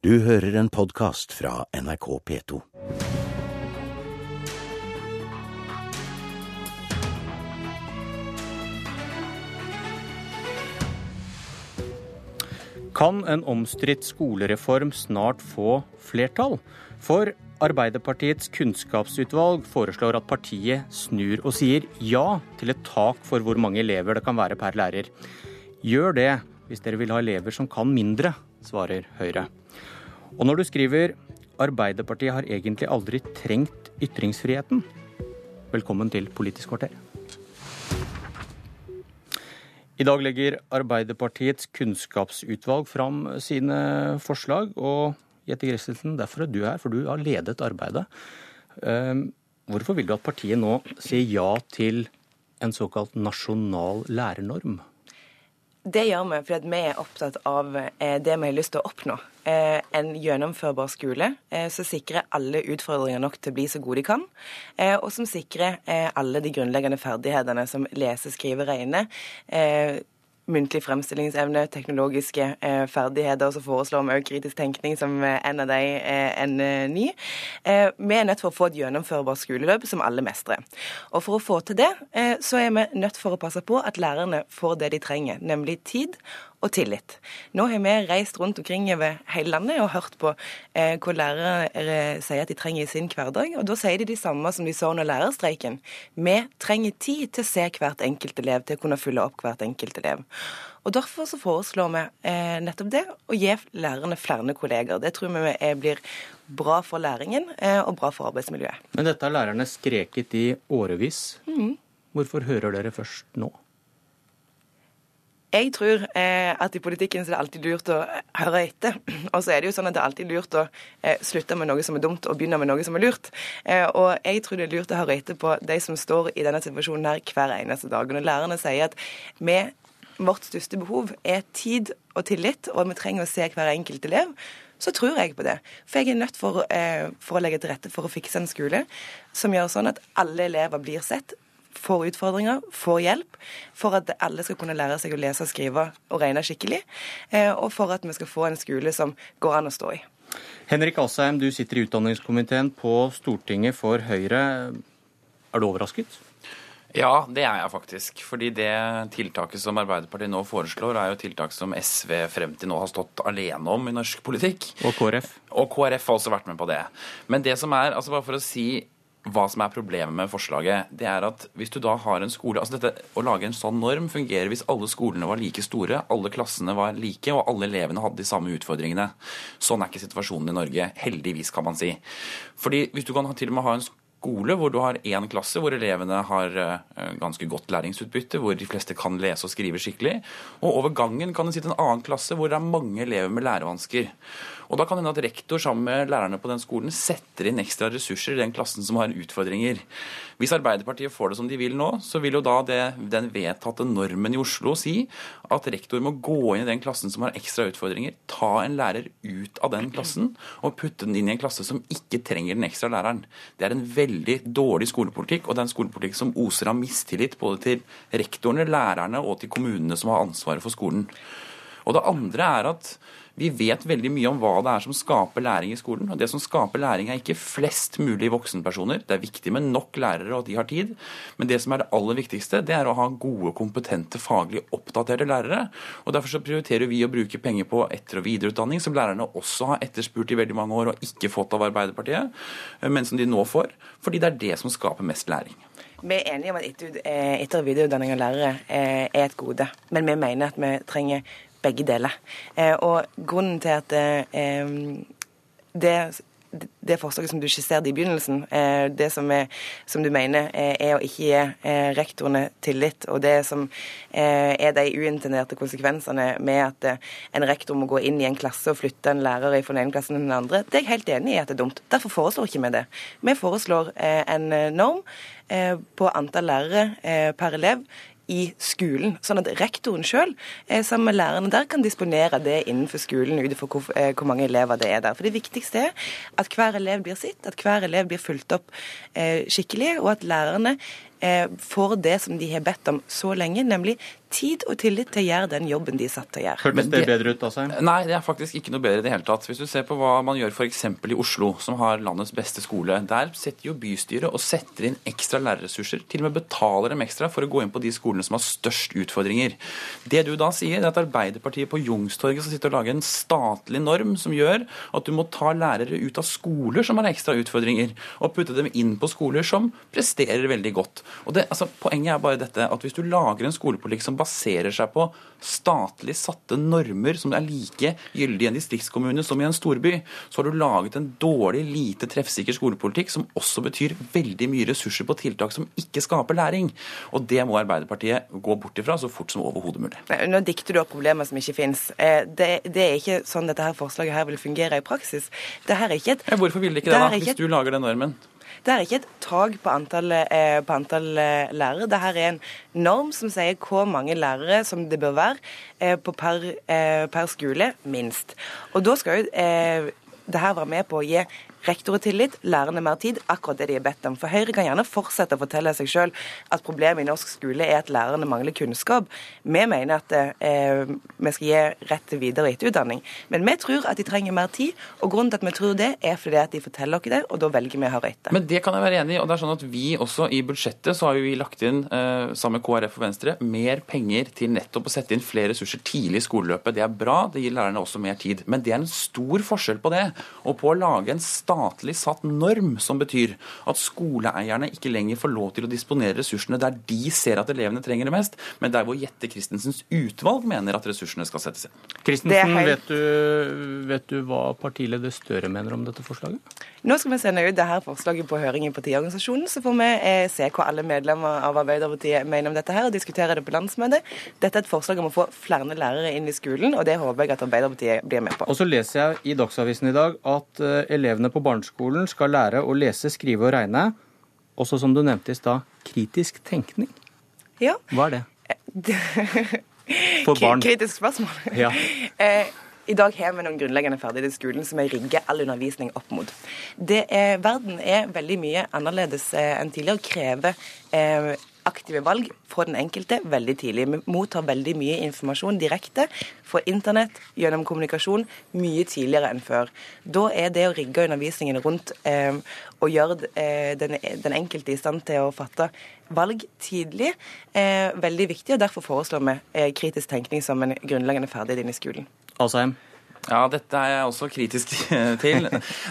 Du hører en podkast fra NRK P2. Kan en omstridt skolereform snart få flertall? For Arbeiderpartiets kunnskapsutvalg foreslår at partiet snur og sier ja til et tak for hvor mange elever det kan være per lærer. Gjør det hvis dere vil ha elever som kan mindre, svarer Høyre. Og når du skriver Arbeiderpartiet har egentlig aldri trengt ytringsfriheten, velkommen til Politisk kvarter. I dag legger Arbeiderpartiets kunnskapsutvalg fram sine forslag. og Jette Christensen, derfor er du her, for du har ledet arbeidet. Ehm, hvorfor vil du at partiet nå sier ja til en såkalt nasjonal lærernorm? Det gjør vi fordi vi er opptatt av eh, det vi har lyst til å oppnå. Eh, en gjennomførbar skole eh, som sikrer alle utfordringer nok til å bli så gode de kan. Og som sikrer alle de grunnleggende ferdighetene som lese, skrive, regne muntlig fremstillingsevne, teknologiske eh, ferdigheter, og så foreslår vi òg kritisk tenkning som eh, en av de eh, en eh, ny. Eh, vi er nødt for å få et gjennomførbart skoleløp som alle mestrer. Og for å få til det, eh, så er vi nødt for å passe på at lærerne får det de trenger, nemlig tid og tillit. Nå har vi reist rundt omkring over hele landet og hørt på eh, hva lærere sier at de trenger i sin hverdag. Og da sier de de samme som de sa under lærerstreiken. Vi trenger tid til å se hvert enkelt elev, til å kunne følge opp hvert enkelt elev. Og Derfor så foreslår vi eh, nettopp det, å gi lærerne flere kolleger. Det tror vi blir bra for læringen eh, og bra for arbeidsmiljøet. Men dette har lærerne skreket i årevis. Mm. Hvorfor hører dere først nå? Jeg tror eh, at i politikken så er det alltid lurt å høre etter. Og så er det jo sånn at det er alltid lurt å eh, slutte med noe som er dumt, og begynne med noe som er lurt. Eh, og jeg tror det er lurt å høre etter på de som står i denne situasjonen her hver eneste dag. Når lærerne sier at vi, vårt største behov er tid og tillit, og vi trenger å se hver enkelt elev, så tror jeg på det. For jeg er nødt for, eh, for å legge til rette for å fikse en skole som gjør sånn at alle elever blir sett, får utfordringer, får hjelp, for at alle skal kunne lære seg å lese, skrive og regne skikkelig, eh, og for at vi skal få en skole som går an å stå i. Henrik Asheim, du sitter i utdanningskomiteen på Stortinget for Høyre. Er du overrasket? Ja, det er jeg faktisk. Fordi det tiltaket som Arbeiderpartiet nå foreslår, er jo tiltak som SV frem til nå har stått alene om i norsk politikk. Og KrF. Og KrF har også vært med på det. Men det som er, altså bare for å si hva som er problemet med forslaget, det er at hvis du da har en skole altså dette Å lage en sånn norm fungerer hvis alle skolene var like store, alle klassene var like, og alle elevene hadde de samme utfordringene. Sånn er ikke situasjonen i Norge. Heldigvis, kan man si. Fordi hvis du kan til og med ha en skole hvor du har én klasse hvor elevene har eh, ganske godt læringsutbytte, hvor de fleste kan lese og skrive skikkelig, og over gangen kan det sitte en annen klasse hvor det er mange elever med lærevansker. Og Da kan det hende at rektor sammen med lærerne på den skolen setter inn ekstra ressurser i den klassen som har utfordringer. Hvis Arbeiderpartiet får det som de vil nå, så vil jo da det, den vedtatte normen i Oslo si at rektor må gå inn i den klassen som har ekstra utfordringer, ta en lærer ut av den klassen og putte den inn i en klasse som ikke trenger den ekstra læreren. Det er en veldig dårlig skolepolitikk, og det er en skolepolitikk som oser av mistillit både til rektorene, lærerne og til kommunene som har ansvaret for skolen. Og det andre er at vi vet veldig mye om hva det er som skaper læring i skolen. og Det som skaper læring, er ikke flest mulig voksenpersoner. Det er viktig med nok lærere og at de har tid. Men det som er det aller viktigste, det er å ha gode, kompetente, faglig oppdaterte lærere. og Derfor så prioriterer vi å bruke penger på etter- og videreutdanning, som lærerne også har etterspurt i veldig mange år og ikke fått av Arbeiderpartiet, men som de nå får. Fordi det er det som skaper mest læring. Vi er enige om at etter- og videreutdanning av lærere er et gode, men vi mener at vi trenger begge deler. Eh, og grunnen til at eh, det det forslaget som du skisserte i begynnelsen, eh, det som, er, som, du mener er å ikke gi rektorene tillit, og det som er de uintenderte konsekvensene med at en rektor må gå inn i en klasse og flytte en lærer fra den ene klassen til den andre, det er jeg helt enig i at det er dumt. Derfor foreslår ikke vi det. Vi foreslår en norm på antall lærere per elev i skolen. Sånn at rektoren sjøl, eh, sammen med lærerne der, kan disponere det innenfor skolen ut ifra hvor, eh, hvor, mange elever det er der. For det viktigste er at hver elev blir sitt, at hver elev blir fulgt opp eh, skikkelig, og at lærerne får det som de har bedt om så lenge, nemlig tid og tillit til å gjøre den jobben de er satt til å gjøre. Hørtes det bedre ut, Asheim? Nei, det er faktisk ikke noe bedre i det hele tatt. Hvis du ser på hva man gjør f.eks. i Oslo, som har landets beste skole. Der setter jo bystyret og setter inn ekstra lærerressurser. Til og med betaler dem ekstra for å gå inn på de skolene som har størst utfordringer. Det du da sier, er at Arbeiderpartiet på Youngstorget skal sitte og lage en statlig norm som gjør at du må ta lærere ut av skoler som har ekstra utfordringer, og putte dem inn på skoler som presterer veldig godt. Og det, altså, Poenget er bare dette at hvis du lager en skolepolitikk som baserer seg på statlig satte normer som er like gyldige i en distriktskommune som i en storby, så har du laget en dårlig, lite treffsikker skolepolitikk som også betyr veldig mye ressurser på tiltak som ikke skaper læring. Og det må Arbeiderpartiet gå bort ifra så fort som overhodet mulig. Nå dikter du opp problemer som ikke finnes. Eh, det, det, er ikke sånn dette her forslaget her vil fungere i praksis. Det her er ikke et... Hvorfor vil det ikke det, da, hvis du lager den normen? Det er ikke et tak på antall, eh, på antall eh, lærere. Dette er en norm som sier hvor mange lærere som det bør være eh, per, eh, per, skole, minst. Og da skal jo det her være med på å gi rektorer tillit, lærerne mer tid, akkurat det de er bedt om. For Høyre kan gjerne fortsette å fortelle seg selv at problemet i norsk skole er at lærerne mangler kunnskap. Vi mener at eh, vi skal gi rett til videre- og etterutdanning. Men vi tror at de trenger mer tid, og grunnen til at vi tror det, er fordi at de forteller oss det, og da velger vi å høre etter. Men det kan jeg være enig i. og det er sånn at Vi også i budsjettet så har vi lagt inn, eh, sammen med KrF og Venstre, mer penger til nettopp å sette inn flere ressurser tidlig i skoleløpet. Det er bra, det gir lærerne også mer tid. Men det er en stor forskjell på det og på å lage en statlig satt norm, som betyr at skoleeierne ikke lenger får lov til å disponere ressursene der de ser at elevene trenger det mest, men der hvor Jette Christensens utvalg mener at ressursene skal settes inn. Christensen, vet, du, vet du hva partileder Støre mener om dette forslaget? Nå skal vi sende ut dette forslaget på høring i partiorganisasjonen, så får vi eh, se hva alle medlemmer av Arbeiderpartiet mener om dette her, og diskutere det på landsmøtet. Dette er et forslag om å få flere lærere inn i skolen, og det håper jeg at Arbeiderpartiet blir med på. Og så leser jeg i Dagsavisen i dag at uh, elevene på barneskolen skal lære å lese, skrive og regne. Også som du nevnte i stad, kritisk tenkning. Ja. Hva er det? For barn. Kritisk spørsmål. Ja. eh, i dag har vi noen grunnleggende ferdigheter i skolen som vi rigger all undervisning opp mot. Er, verden er veldig mye annerledes eh, enn tidligere og krever eh, aktive valg for den enkelte veldig tidlig. Vi mottar veldig mye informasjon direkte fra internett gjennom kommunikasjon mye tidligere enn før. Da er det å rigge undervisningen rundt eh, og gjøre eh, den, den, enkelte i stand til å fatte valg tidlig eh, veldig viktig. og Derfor foreslår vi eh, kritisk tenkning som en grunnleggende ferdighet inn i skolen. Asheim? Ja, dette er jeg også kritisk til.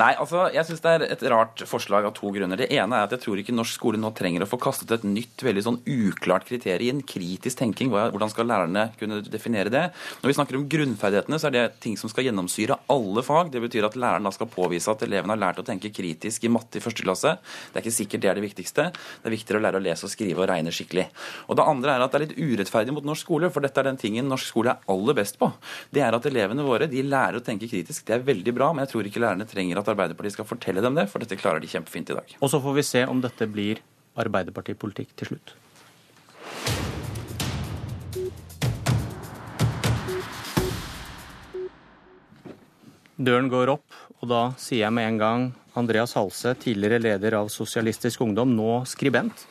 Nei, altså, jeg syns det er et rart forslag av to grunner. Det ene er at jeg tror ikke norsk skole nå trenger å få kastet et nytt, veldig sånn uklart kriterium, kritisk tenking. Hvordan skal lærerne kunne definere det? Når vi snakker om grunnferdighetene, så er det ting som skal gjennomsyre alle fag. Det betyr at læreren da skal påvise at eleven har lært å tenke kritisk i matte i første klasse. Det er ikke sikkert det er det viktigste. Det er viktigere å lære å lese og skrive og regne skikkelig. Og det andre er at det er litt urettferdig mot norsk skole, for dette er den tingen norsk skole er aller best på. Det er at elevene våre de lærer å tenke kritisk. Det er veldig bra, men jeg tror ikke lærerne trenger at Arbeiderpartiet skal fortelle dem det, for dette klarer de kjempefint i dag. Og så får vi se om dette blir Arbeiderpartipolitikk til slutt. Døren går opp, og da sier jeg med en gang Andreas Halse, tidligere leder av Sosialistisk Ungdom, nå skribent.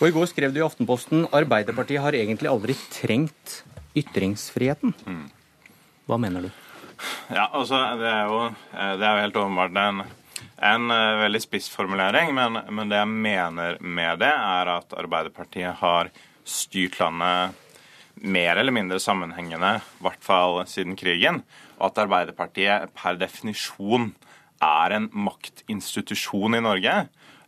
Og I går skrev du i Aftenposten Arbeiderpartiet har egentlig aldri trengt ytringsfriheten. Mm. Hva mener du? Ja, altså, det er jo, eh, det er jo helt åpenbart en, en uh, veldig spissformulering, men, men, det jeg mener med det, er at Arbeiderpartiet har styrt landet mer eller mindre sammenhengende, i hvert fall siden krigen, og at Arbeiderpartiet per definisjon er en maktinstitusjon i Norge.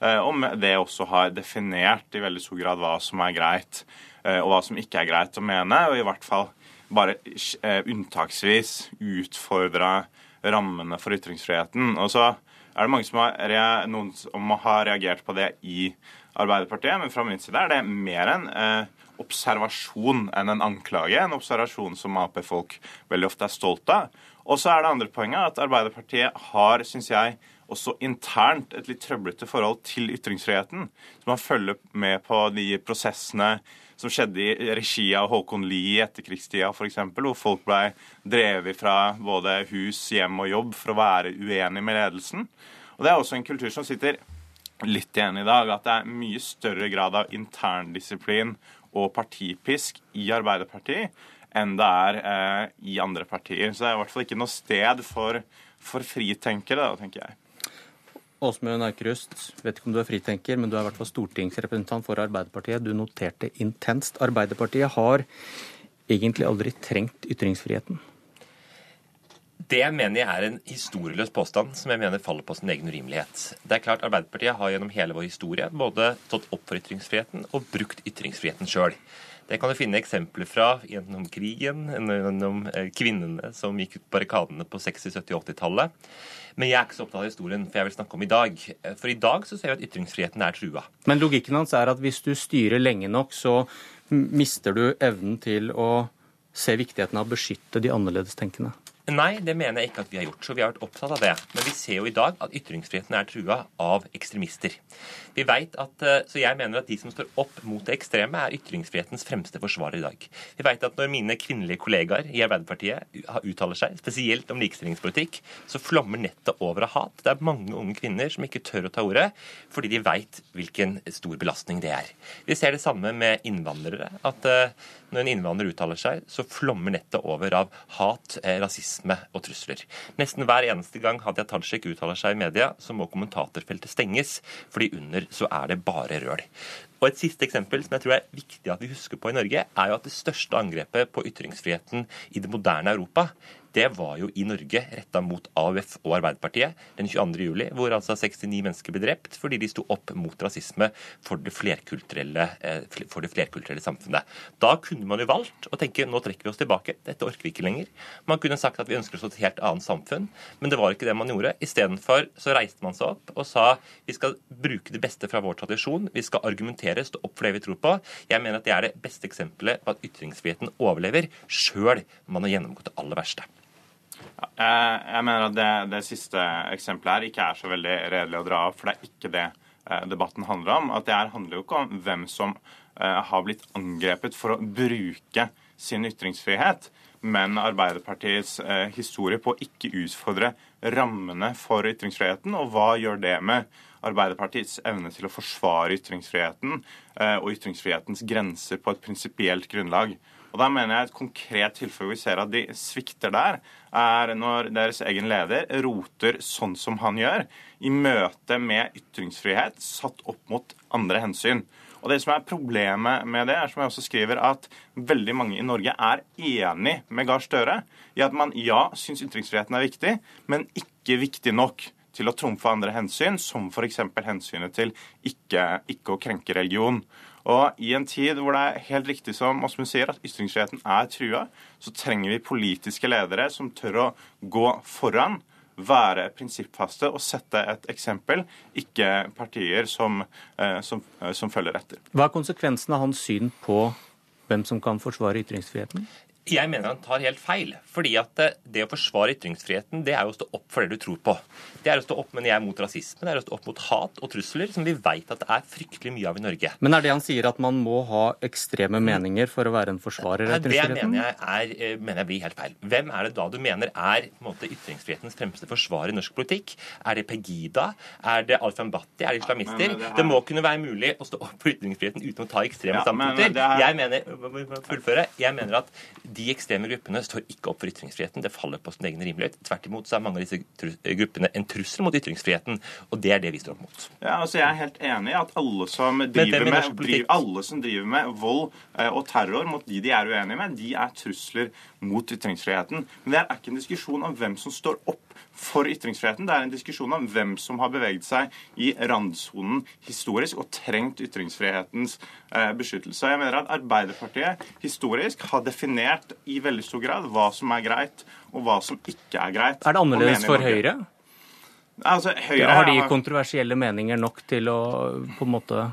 Uh, og det også har definert i veldig stor grad hva som er greit, og hva som ikke er greit å mene, og i hvert fall bare eh, unntaksvis utfordra rammene for ytringsfriheten. Og så er det mange som har, noen som har reagert på det i Arbeiderpartiet, men fra min side er det mer en eh, observasjon enn en anklage. En observasjon som Ap-folk veldig ofte er stolt av. Og så er det andre poenget at Arbeiderpartiet har, syns jeg, også internt et litt trøblete forhold til ytringsfriheten. Så man følger med på de prosessene som skjedde i regi av Håkon Lie i etterkrigstida f.eks., hvor folk ble drevet fra både hus, hjem og jobb for å være uenig med ledelsen. Og Det er også en kultur som sitter litt igjen i dag, at det er mye større grad av interndisiplin og partipisk i Arbeiderpartiet enn det er eh, i andre partier. Så det er i hvert fall ikke noe sted for, for fritenkere, da, tenker jeg. Åsmund Aukrust, vet ikke om du er fritenker, men du er i hvert fall stortingsrepresentant for Arbeiderpartiet. Du noterte intenst. Arbeiderpartiet har egentlig aldri trengt ytringsfriheten. Det mener jeg er en historieløs påstand som jeg mener faller på sin egen urimelighet. Det er klart Arbeiderpartiet har gjennom hele vår historie både stått opp for ytringsfriheten og brukt ytringsfriheten sjøl. Det kan du finne eksempler fra gjennom krigen, gjennom eh, kvinnene som gikk ut barrikadene på 60-, 70-, 80-tallet. Men jeg er ikke så opptatt av historien, for jeg vil snakke om i dag. For i dag så ser vi at ytringsfriheten er trua. Men logikken hans er at hvis du styrer lenge nok, så mister du evnen til å se viktigheten av å beskytte de annerledestenkende. Nei, det mener jeg ikke at vi har gjort. Så vi har vært opptatt av det. Men vi ser jo i dag at ytringsfriheten er trua av ekstremister. Vi vet at, eh, Så jeg mener at de som står opp mot det ekstreme, er ytringsfrihetens fremste forsvarer i dag. Vi vet at når mine kvinnelige kollegaer i Arbeiderpartiet uttaler seg, spesielt om likestillingspolitikk, så flommer nettet over av hat. Det er mange unge kvinner som ikke tør å ta ordet, fordi de veit hvilken stor belastning det er. Vi ser det samme med innvandrere. at eh, når en innvandrer uttaler seg, så flommer nettet over av hat, eh, rasisme og trusler. Nesten hver eneste gang Hadia Tajik uttaler seg i media, så må kommentatorfeltet stenges, fordi under så er det bare røl. Og Et siste eksempel som jeg tror er viktig at vi husker på i Norge, er jo at det største angrepet på ytringsfriheten i det moderne Europa, det var jo i Norge retta mot AUF og Arbeiderpartiet den 22. juli, hvor altså 69 mennesker ble drept fordi de sto opp mot rasisme for det flerkulturelle, eh, for det flerkulturelle samfunnet. Da kunne man jo valgt å tenke nå trekker vi oss tilbake, dette orker vi ikke lenger. Man kunne sagt at vi ønsker oss et helt annet samfunn, men det var ikke det man gjorde. Istedenfor så reiste man seg opp og sa vi skal bruke det beste fra vår tradisjon, vi skal argumentere, stå opp for det vi tror på. Jeg mener at det er det beste eksempelet på at ytringsfriheten overlever, sjøl om man har gjennomgått det aller verste. Jeg mener at det, det, siste eksempelet her ikke er så veldig redelig å dra av, for det er ikke det eh, debatten handler om. At det her handler jo ikke om hvem som eh, har blitt angrepet for å bruke sin ytringsfrihet, men Arbeiderpartiets eh, historie på å ikke utfordre rammene for ytringsfriheten. Og hva gjør det med Arbeiderpartiets evne til å forsvare ytringsfriheten og ytringsfrihetens grenser på et prinsipielt grunnlag? Og da mener jeg Et konkret tilfelle vi ser at de svikter der, er når deres egen leder roter sånn som han gjør, i møte med ytringsfrihet satt opp mot andre hensyn. Og det som er Problemet med det er som jeg også skriver, at veldig mange i Norge er enig med Gahr Støre i at man ja, syns ytringsfriheten er viktig, men ikke viktig nok til å trumfe andre hensyn, som f.eks. hensynet til ikke, ikke å krenke religion. Og I en tid hvor det er helt riktig som Åsmund sier, at ytringsfriheten er trua, så trenger vi politiske ledere som tør å gå foran, være prinsippfaste og sette et eksempel, ikke partier som, eh, som, eh, som følger etter. Hva er konsekvensen av hans syn på hvem som kan forsvare ytringsfriheten? Jeg mener han tar helt feil. fordi at det å forsvare ytringsfriheten, det er jo å stå opp for det du tror på. Det er å stå opp men jeg er mot rasisme, det er å stå opp mot hat og trusler, som vi vet at det er fryktelig mye av i Norge. Men er det han sier at man må ha ekstreme meninger for å være en forsvarer av ytringsfriheten? Det mener jeg, er, eh, mener jeg blir helt feil. Hvem er det da du mener er måte, ytringsfrihetens fremste forsvarer i norsk politikk? Er det Pegida? Er det Alfan Bhatti? Er det islamister? Ja, det, her... det, må kunne være mulig å stå opp for ytringsfriheten uten å ta ekstreme ja, standpunkter. Her... Jeg mener, fullføre, jeg mener at de ekstreme gruppene står ikke opp for ytringsfriheten. Det faller på sin egen rimelighet. Tvert imot så er mange av disse gruppene en trussel mot ytringsfriheten, og det er det vi står opp mot. Ja, altså Jeg er helt enig i at alle som driver med, driver, alle som driver med vold eh, og terror mot de de er uenige med, de er trusler mot ytringsfriheten. Men det er ikke en diskusjon om hvem som står opp for ytringsfriheten. Det er en diskusjon om hvem som har beveget seg i randsonen historisk og trengt ytringsfrihetens eh, beskyttelse. Jeg mener at Arbeiderpartiet historisk har definert i veldig stor grad hva som er greit, og hva som ikke er greit. Er det annerledes for Høyre? Altså, Høyre har de kontroversielle meninger nok til å på en måte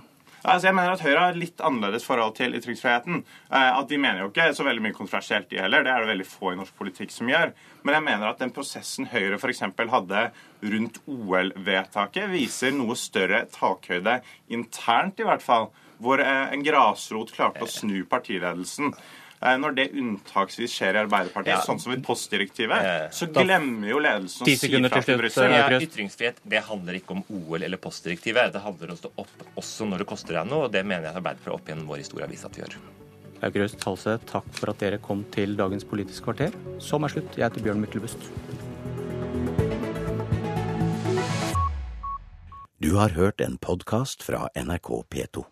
Altså, jeg mener at Høyre har litt annerledes forhold til ytringsfriheten. Eh, at De mener jo ikke så veldig mye kontroversielt, de heller. Det er det veldig få i norsk politikk som gjør. Men jeg mener at den prosessen Høyre f.eks. hadde rundt OL-vedtaket, viser noe større takhøyde internt, i hvert fall. Hvor eh, en grasrot klarte å snu partiledelsen. Eh, Når det unntaksvis skjer i Arbeiderpartiet, Ja. sånn som i postdirektivet, Eh, så glemmer jo ledelsen å si sekunder fra til Brussel. Ja, ytringsfrihet det handler ikke om OL eller postdirektivet. Det handler om å stå opp også når det koster deg noe, og det mener jeg at Arbeiderpartiet opp gjennom vår historie har vist at vi gjør. Aukrust Halse, takk for at dere kom til dagens Politisk kvarter. Som er slutt. Jeg heter Bjørn Myklebust. Du har hørt en podkast fra NRK P2.